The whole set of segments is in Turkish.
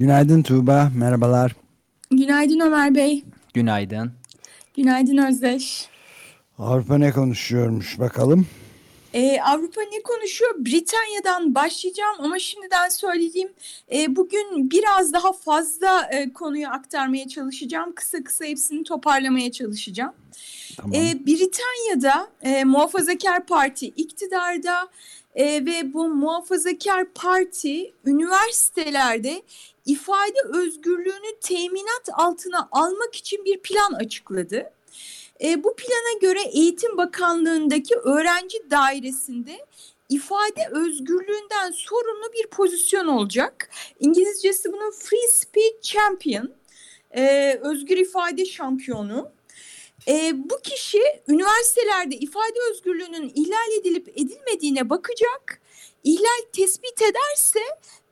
Günaydın Tuğba, merhabalar. Günaydın Ömer Bey. Günaydın. Günaydın Özdeş. Avrupa ne konuşuyormuş bakalım. Ee, Avrupa ne konuşuyor? Britanya'dan başlayacağım ama şimdiden söyleyeyim. E, bugün biraz daha fazla e, konuyu aktarmaya çalışacağım. Kısa kısa hepsini toparlamaya çalışacağım. Tamam. E, Britanya'da e, Muhafazakar Parti iktidarda e, ve bu Muhafazakar Parti üniversitelerde ifade özgürlüğünü teminat altına almak için bir plan açıkladı. E, bu plana göre Eğitim Bakanlığı'ndaki öğrenci dairesinde ifade özgürlüğünden sorumlu bir pozisyon olacak. İngilizcesi bunun Free Speech Champion, e, özgür ifade şampiyonu. E, bu kişi üniversitelerde ifade özgürlüğünün ihlal edilip edilmediğine bakacak. İhlal tespit ederse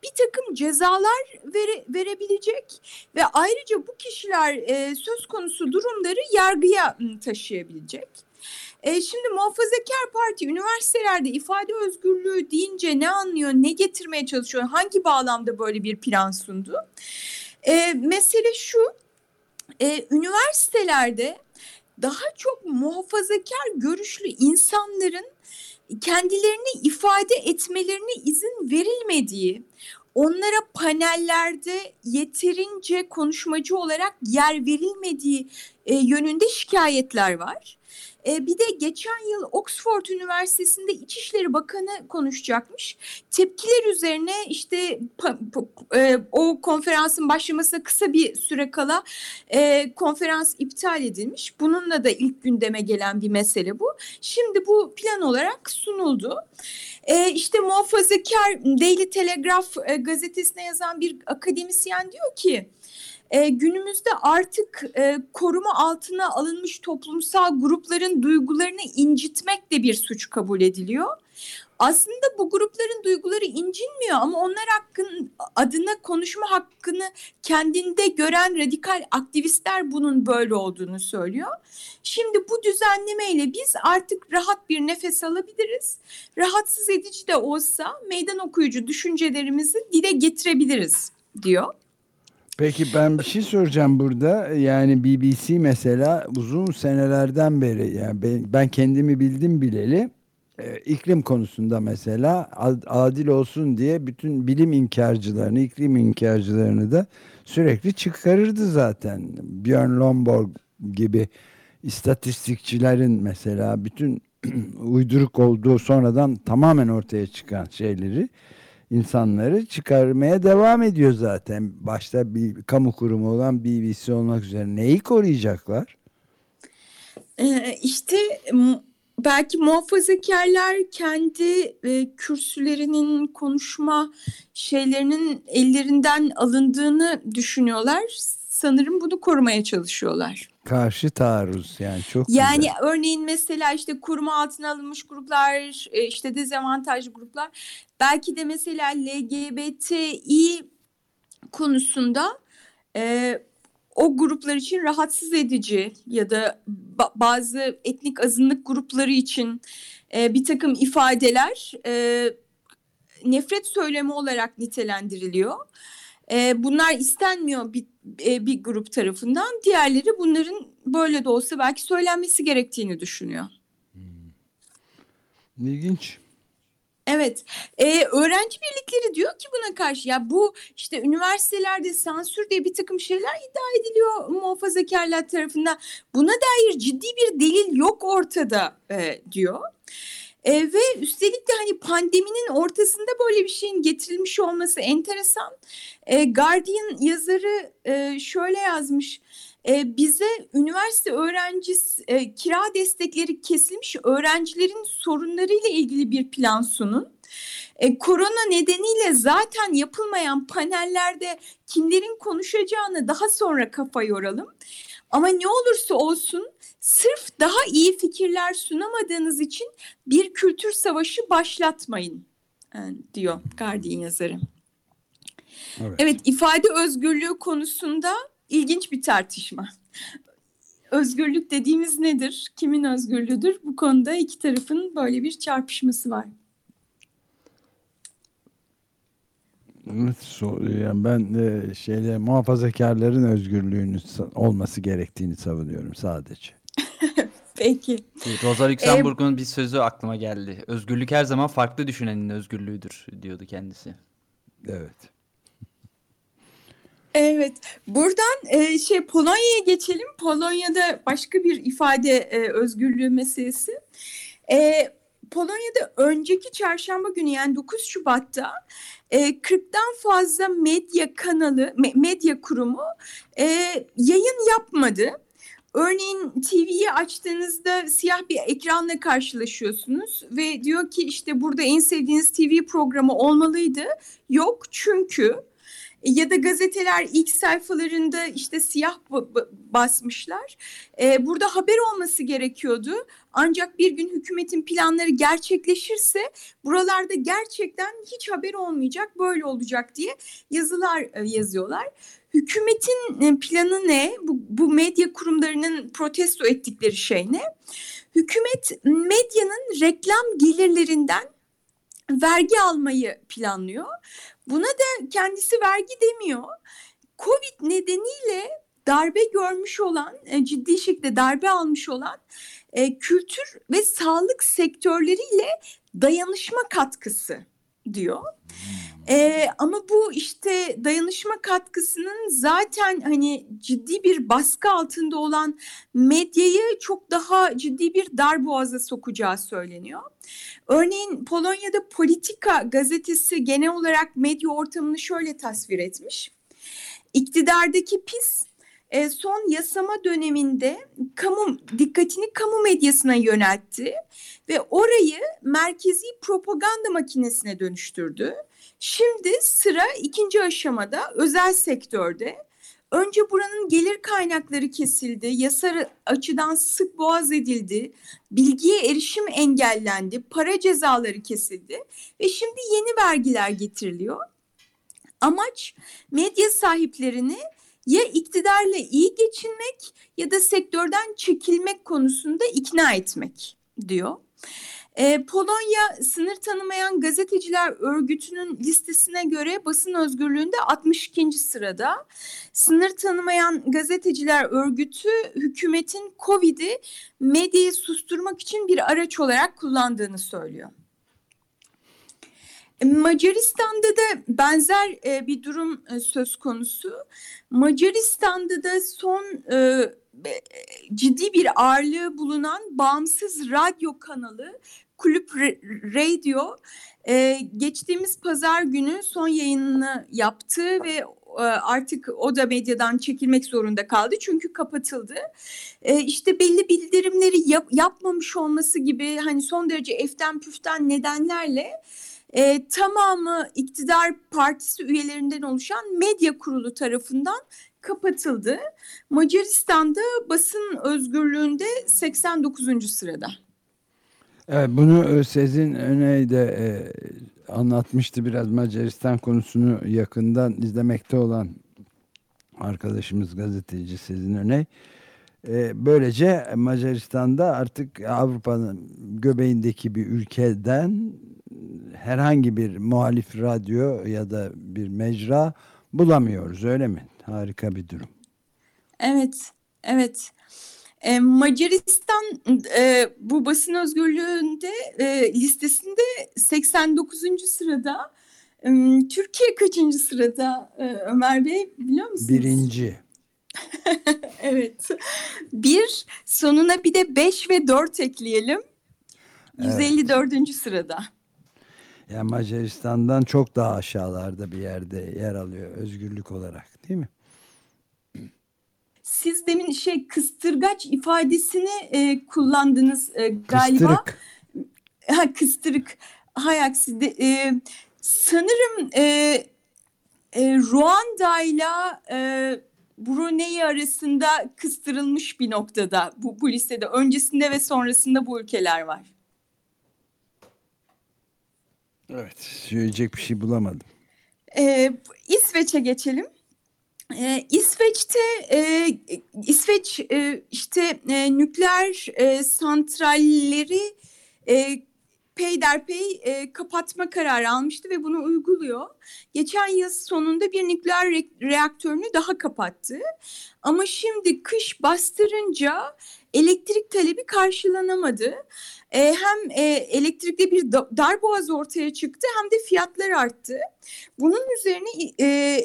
bir takım cezalar vere, verebilecek ve ayrıca bu kişiler e, söz konusu durumları yargıya taşıyabilecek. E, şimdi Muhafazakar Parti üniversitelerde ifade özgürlüğü deyince ne anlıyor, ne getirmeye çalışıyor, hangi bağlamda böyle bir plan sundu? E, mesele şu, e, üniversitelerde daha çok muhafazakar görüşlü insanların kendilerini ifade etmelerine izin verilmediği, onlara panellerde yeterince konuşmacı olarak yer verilmediği e, yönünde şikayetler var. E, bir de geçen yıl Oxford Üniversitesi'nde İçişleri Bakanı konuşacakmış. Tepkiler üzerine işte e, o konferansın başlamasına kısa bir süre kala e, konferans iptal edilmiş. Bununla da ilk gündeme gelen bir mesele bu. Şimdi bu plan olarak sunuldu. E, işte muhafazakar Daily Telegraph e, gazetesine yazan bir akademisyen diyor ki e, günümüzde artık e, koruma altına alınmış toplumsal grupların duygularını incitmek de bir suç kabul ediliyor. Aslında bu grupların duyguları incinmiyor ama onlar hakkın adına konuşma hakkını kendinde gören radikal aktivistler bunun böyle olduğunu söylüyor. Şimdi bu düzenlemeyle biz artık rahat bir nefes alabiliriz. Rahatsız edici de olsa meydan okuyucu düşüncelerimizi dile getirebiliriz diyor. Peki ben bir şey soracağım burada. Yani BBC mesela uzun senelerden beri yani ben, kendimi bildim bileli e, iklim konusunda mesela adil olsun diye bütün bilim inkarcılarını, iklim inkarcılarını da sürekli çıkarırdı zaten. Björn Lomborg gibi istatistikçilerin mesela bütün uyduruk olduğu sonradan tamamen ortaya çıkan şeyleri insanları çıkarmaya devam ediyor zaten. Başta bir kamu kurumu olan BBC olmak üzere neyi koruyacaklar? Ee, işte belki muhafazakarlar kendi e, kürsülerinin konuşma şeylerinin ellerinden alındığını düşünüyorlar. Sanırım bunu korumaya çalışıyorlar. Karşı taarruz yani çok Yani güzel. örneğin mesela işte kurma altına alınmış gruplar, e, işte dezavantajlı gruplar. Belki de mesela LGBTİ konusunda e, o gruplar için rahatsız edici ya da ba bazı etnik azınlık grupları için e, bir takım ifadeler e, nefret söylemi olarak nitelendiriliyor. E, bunlar istenmiyor bir, e, bir grup tarafından. Diğerleri bunların böyle de olsa belki söylenmesi gerektiğini düşünüyor. Hmm. İlginç. Evet, ee, öğrenci birlikleri diyor ki buna karşı ya bu işte üniversitelerde sansür diye bir takım şeyler iddia ediliyor muhafazakarlar tarafından. Buna dair ciddi bir delil yok ortada e, diyor. E, ve üstelik de hani pandeminin ortasında böyle bir şeyin getirilmiş olması enteresan. E, Guardian yazarı e, şöyle yazmış. E, bize üniversite öğrencisi e, kira destekleri kesilmiş öğrencilerin sorunlarıyla ilgili bir plan sunun. E, korona nedeniyle zaten yapılmayan panellerde kimlerin konuşacağını daha sonra kafa yoralım. Ama ne olursa olsun sırf daha iyi fikirler sunamadığınız için bir kültür savaşı başlatmayın e, diyor Guardian yazarı. Evet. Evet ifade özgürlüğü konusunda ilginç bir tartışma. Özgürlük dediğimiz nedir? Kimin özgürlüğüdür? Bu konuda iki tarafın böyle bir çarpışması var. Evet, yani ben de şeyle muhafazakarların özgürlüğünü sa- olması gerektiğini savunuyorum sadece. Peki. Rosa Luxemburg'un bir sözü aklıma geldi. Özgürlük her zaman farklı düşünenin özgürlüğüdür diyordu kendisi. Evet. Evet. Buradan e, şey Polonya'ya geçelim. Polonya'da başka bir ifade e, özgürlüğü meselesi. E, Polonya'da önceki çarşamba günü yani 9 Şubat'ta e, 40'tan fazla medya kanalı, me- medya kurumu e, yayın yapmadı. Örneğin TV'yi açtığınızda siyah bir ekranla karşılaşıyorsunuz ve diyor ki işte burada en sevdiğiniz TV programı olmalıydı. Yok çünkü ya da gazeteler ilk sayfalarında işte siyah ba- ba- basmışlar. Ee, burada haber olması gerekiyordu. Ancak bir gün hükümetin planları gerçekleşirse buralarda gerçekten hiç haber olmayacak, böyle olacak diye yazılar e, yazıyorlar. Hükümetin e, planı ne? Bu, bu medya kurumlarının protesto ettikleri şey ne? Hükümet medyanın reklam gelirlerinden vergi almayı planlıyor. Buna da kendisi vergi demiyor. Covid nedeniyle darbe görmüş olan, e, ciddi şekilde darbe almış olan e, kültür ve sağlık sektörleriyle dayanışma katkısı diyor. E, ama bu işte dayanışma katkısının zaten hani ciddi bir baskı altında olan medyayı çok daha ciddi bir darboğaza sokacağı söyleniyor. Örneğin Polonya'da Politika gazetesi genel olarak medya ortamını şöyle tasvir etmiş. İktidardaki PiS e, son yasama döneminde kamu dikkatini kamu medyasına yöneltti ve orayı merkezi propaganda makinesine dönüştürdü. Şimdi sıra ikinci aşamada özel sektörde. Önce buranın gelir kaynakları kesildi, yasal açıdan sık boğaz edildi, bilgiye erişim engellendi, para cezaları kesildi ve şimdi yeni vergiler getiriliyor. Amaç medya sahiplerini ya iktidarla iyi geçinmek ya da sektörden çekilmek konusunda ikna etmek diyor. Ee, Polonya sınır tanımayan gazeteciler örgütünün listesine göre basın özgürlüğünde 62. sırada. Sınır tanımayan gazeteciler örgütü hükümetin Covid'i medyayı susturmak için bir araç olarak kullandığını söylüyor. Macaristan'da da benzer e, bir durum e, söz konusu. Macaristan'da da son e, ciddi bir ağırlığı bulunan bağımsız radyo kanalı Kulüp Radio e, geçtiğimiz pazar günü son yayınını yaptı ve e, artık o da medyadan çekilmek zorunda kaldı çünkü kapatıldı. E, işte belli bildirimleri yap, yapmamış olması gibi hani son derece eften püften nedenlerle e, tamamı iktidar partisi üyelerinden oluşan medya kurulu tarafından kapatıldı. Macaristan'da basın özgürlüğünde 89. sırada. Evet, bunu Sezin Öney de e, anlatmıştı biraz Macaristan konusunu yakından izlemekte olan arkadaşımız gazeteci Sezin Öney. E, böylece Macaristan'da artık Avrupa'nın göbeğindeki bir ülkeden herhangi bir muhalif radyo ya da bir mecra bulamıyoruz öyle mi? Harika bir durum. Evet, evet. E, Macaristan e, bu basın özgürlüğünde e, listesinde 89. sırada. E, Türkiye kaçıncı sırada e, Ömer Bey biliyor musunuz? Birinci. evet. Bir sonuna bir de 5 ve 4 ekleyelim. 154. Evet. sırada. Yani Macaristan'dan çok daha aşağılarda bir yerde yer alıyor özgürlük olarak değil mi? Siz demin şey kıstırgaç ifadesini e, kullandınız e, galiba. Kıstırık. Ha kıstırık. hay aksi de, e, sanırım e, e, Ruanda ile e, Brunei arasında kıstırılmış bir noktada bu, bu listede. Öncesinde ve sonrasında bu ülkeler var. Evet, söyleyecek bir şey bulamadım. Ee, İsveç'e geçelim. Ee, İsveç'te e, İsveç e, işte e, nükleer e, santralleri e, peyderpey e, kapatma kararı almıştı ve bunu uyguluyor. Geçen yıl sonunda bir nükleer re reaktörünü daha kapattı. Ama şimdi kış bastırınca elektrik talebi karşılanamadı. E, hem e, elektrikte bir da darboğaz ortaya çıktı hem de fiyatlar arttı. Bunun üzerine e,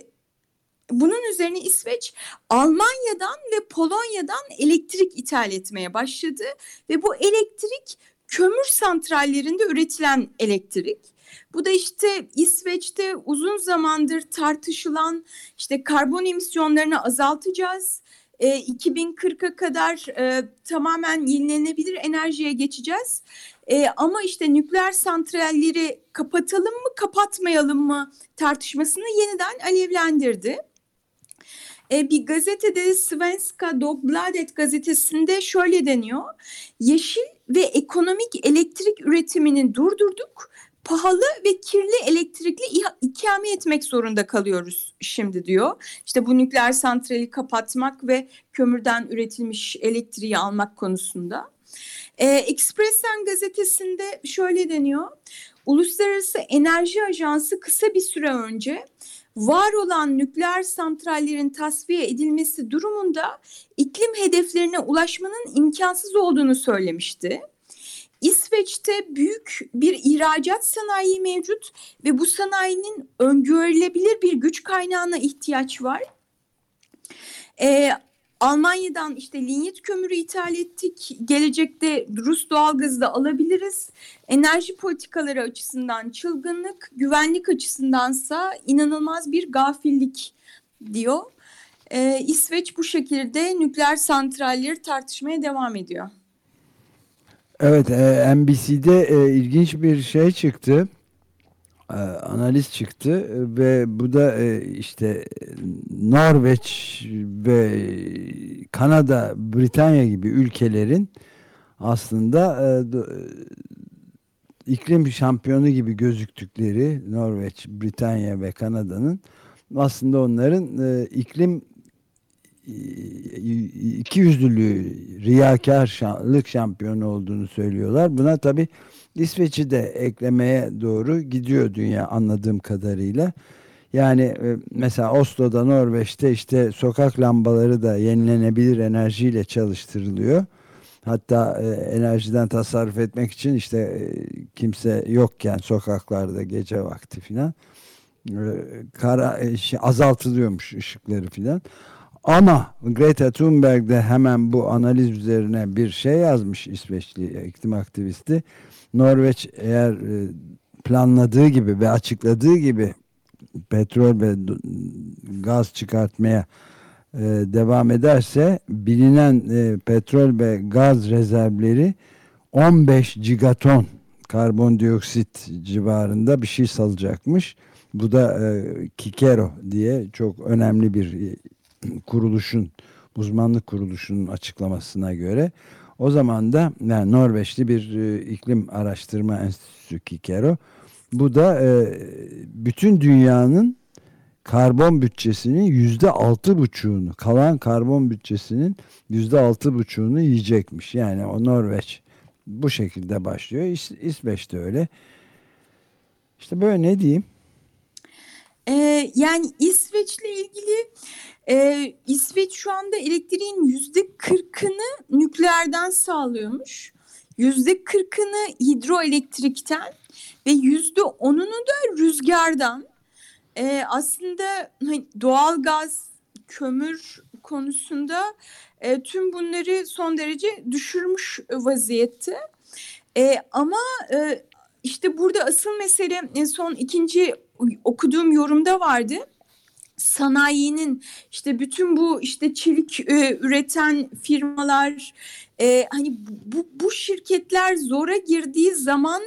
bunun üzerine İsveç Almanya'dan ve Polonya'dan elektrik ithal etmeye başladı ve bu elektrik kömür santrallerinde üretilen elektrik. Bu da işte İsveç'te uzun zamandır tartışılan işte karbon emisyonlarını azaltacağız. E, 2040'a kadar e, tamamen yenilenebilir enerjiye geçeceğiz. E, ama işte nükleer santralleri kapatalım mı kapatmayalım mı tartışmasını yeniden alevlendirdi. E, bir gazetede Svenska Dagbladet gazetesinde şöyle deniyor. Yeşil ve ekonomik elektrik üretimini durdurduk. Pahalı ve kirli elektrikli ikame etmek zorunda kalıyoruz şimdi diyor. İşte bu nükleer santrali kapatmak ve kömürden üretilmiş elektriği almak konusunda. E, Expressen gazetesinde şöyle deniyor. Uluslararası Enerji Ajansı kısa bir süre önce var olan nükleer santrallerin tasfiye edilmesi durumunda iklim hedeflerine ulaşmanın imkansız olduğunu söylemişti. İsveç'te büyük bir ihracat sanayi mevcut ve bu sanayinin öngörülebilir bir güç kaynağına ihtiyaç var. Ee, Almanya'dan işte linyit kömürü ithal ettik. Gelecekte Rus doğalgazı da alabiliriz. Enerji politikaları açısından çılgınlık, güvenlik açısındansa inanılmaz bir gafillik diyor. Ee, İsveç bu şekilde nükleer santralleri tartışmaya devam ediyor. Evet, e, NBC'de e, ilginç bir şey çıktı. E, analiz çıktı e, ve bu da e, işte Norveç ve Kanada, Britanya gibi ülkelerin aslında iklim şampiyonu gibi gözüktükleri Norveç, Britanya ve Kanada'nın aslında onların iklim iki yüzlülüğü riyakarlık şampiyonu olduğunu söylüyorlar. Buna tabi İsveç'i de eklemeye doğru gidiyor dünya anladığım kadarıyla. Yani e, mesela Oslo'da Norveç'te işte sokak lambaları da yenilenebilir enerjiyle çalıştırılıyor. Hatta e, enerjiden tasarruf etmek için işte e, kimse yokken sokaklarda gece vakti filan kara şey, azaltılıyormuş ışıkları filan. Ama Greta Thunberg de hemen bu analiz üzerine bir şey yazmış İsveçli iklim aktivisti. Norveç eğer e, planladığı gibi ve açıkladığı gibi petrol ve gaz çıkartmaya e, devam ederse bilinen e, petrol ve gaz rezervleri 15 gigaton karbondioksit civarında bir şey salacakmış. Bu da Kikero diye çok önemli bir kuruluşun uzmanlık kuruluşunun açıklamasına göre o zaman da yani Norveçli bir e, iklim araştırma enstitüsü Kikero bu da e, bütün dünyanın karbon bütçesinin yüzde altı buçuğunu kalan karbon bütçesinin yüzde altı buçuğunu yiyecekmiş. Yani o Norveç bu şekilde başlıyor. İs İsveç de öyle. İşte böyle ne diyeyim? Ee, yani İsveç'le ilgili ee, İsveç şu anda elektriğin yüzde kırkını nükleerden sağlıyormuş. Yüzde kırkını hidroelektrikten ve yüzde onunu da rüzgardan. Ee, aslında hani doğal gaz, kömür konusunda e, tüm bunları son derece düşürmüş vaziyette. E, ama e, işte burada asıl mesele en son ikinci okuduğum yorumda vardı sanayinin işte bütün bu işte çelik e, üreten firmalar e, hani bu, bu şirketler zora girdiği zaman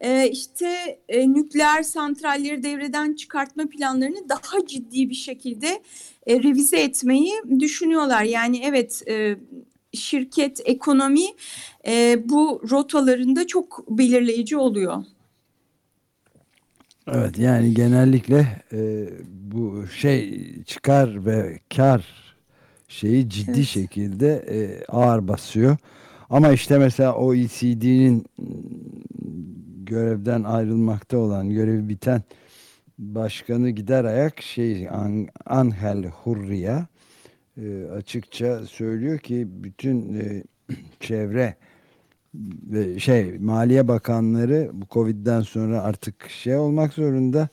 e, işte e, nükleer santralleri devreden çıkartma planlarını daha ciddi bir şekilde e, revize etmeyi düşünüyorlar. Yani evet e, şirket, ekonomi e, bu rotalarında çok belirleyici oluyor. Evet yani genellikle e, bu şey çıkar ve kar şeyi ciddi Evet. şekilde e, ağır basıyor. Ama işte mesela OECD'nin görevden ayrılmakta olan, görevi biten başkanı gider ayak şey An- Angel Hurria e, açıkça söylüyor ki bütün e, çevre şey Maliye Bakanları bu Covid'den sonra artık şey olmak zorunda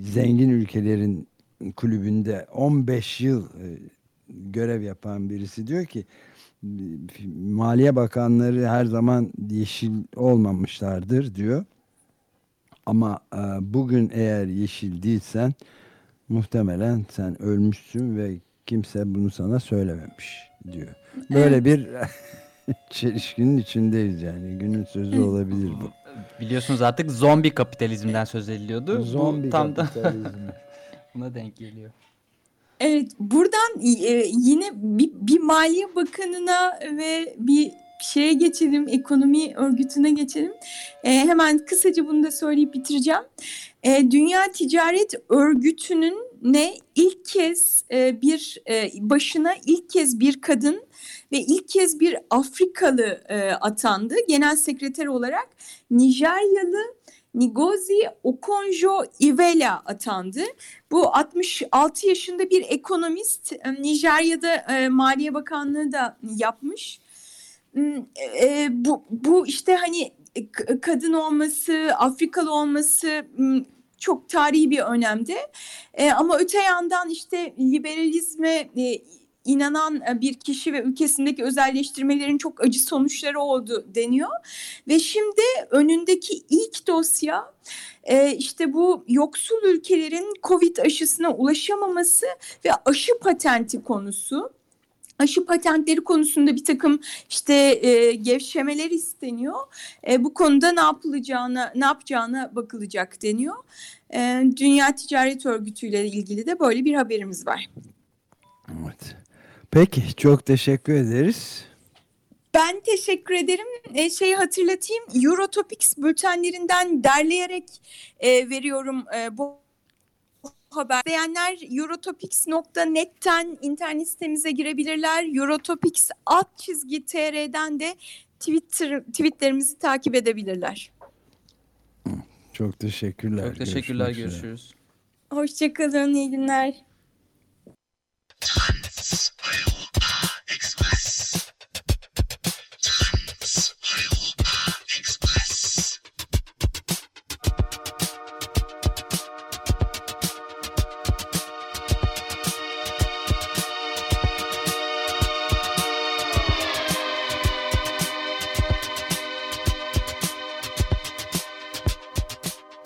zengin ülkelerin kulübünde 15 yıl e, görev yapan birisi diyor ki Maliye Bakanları her zaman yeşil olmamışlardır diyor. Ama e, bugün eğer yeşil değilsen muhtemelen sen ölmüşsün ve kimse bunu sana söylememiş diyor. Böyle bir çelişkinin içindeyiz yani. Günün sözü olabilir bu. Biliyorsunuz artık zombi kapitalizmden söz ediliyordu. Zombi Bu tam da kapitalizmi. buna denk geliyor. Evet, buradan e, yine bir, bir Maliye Bakanı'na ve bir şeye geçelim, ekonomi örgütüne geçelim. E, hemen kısaca bunu da söyleyip bitireceğim. E, Dünya Ticaret Örgütü'nün ne ilk kez e, bir e, başına ilk kez bir kadın ve ilk kez bir Afrikalı e, atandı genel sekreter olarak Nijeryalı Ngozi Okonjo-Iweala atandı. Bu 66 yaşında bir ekonomist e, Nijerya'da e, Maliye Bakanlığı da yapmış. Hmm, e, bu, bu işte hani kadın olması, Afrikalı olması hmm, çok tarihi bir önemde. E, ama öte yandan işte liberalizme e, inanan e, bir kişi ve ülkesindeki özelleştirmelerin çok acı sonuçları oldu deniyor. Ve şimdi önündeki ilk dosya e, işte bu yoksul ülkelerin Covid aşısına ulaşamaması ve aşı patenti konusu. Aşı patentleri konusunda bir takım işte e, gevşemeler isteniyor. E, bu konuda ne yapılacağına, ne yapacağına bakılacak deniyor. E, Dünya Ticaret Örgütü ile ilgili de böyle bir haberimiz var. Evet. Peki çok teşekkür ederiz. Ben teşekkür ederim. E, şeyi hatırlatayım. Eurotopics bültenlerinden derleyerek e, veriyorum e, bu haber. İsteyenler eurotopics.net'ten internet sitemize girebilirler. Eurotopics alt çizgi tr'den de Twitter tweetlerimizi takip edebilirler. Çok teşekkürler. Çok teşekkürler. Görüşmek. Görüşürüz. Hoşçakalın. iyi günler.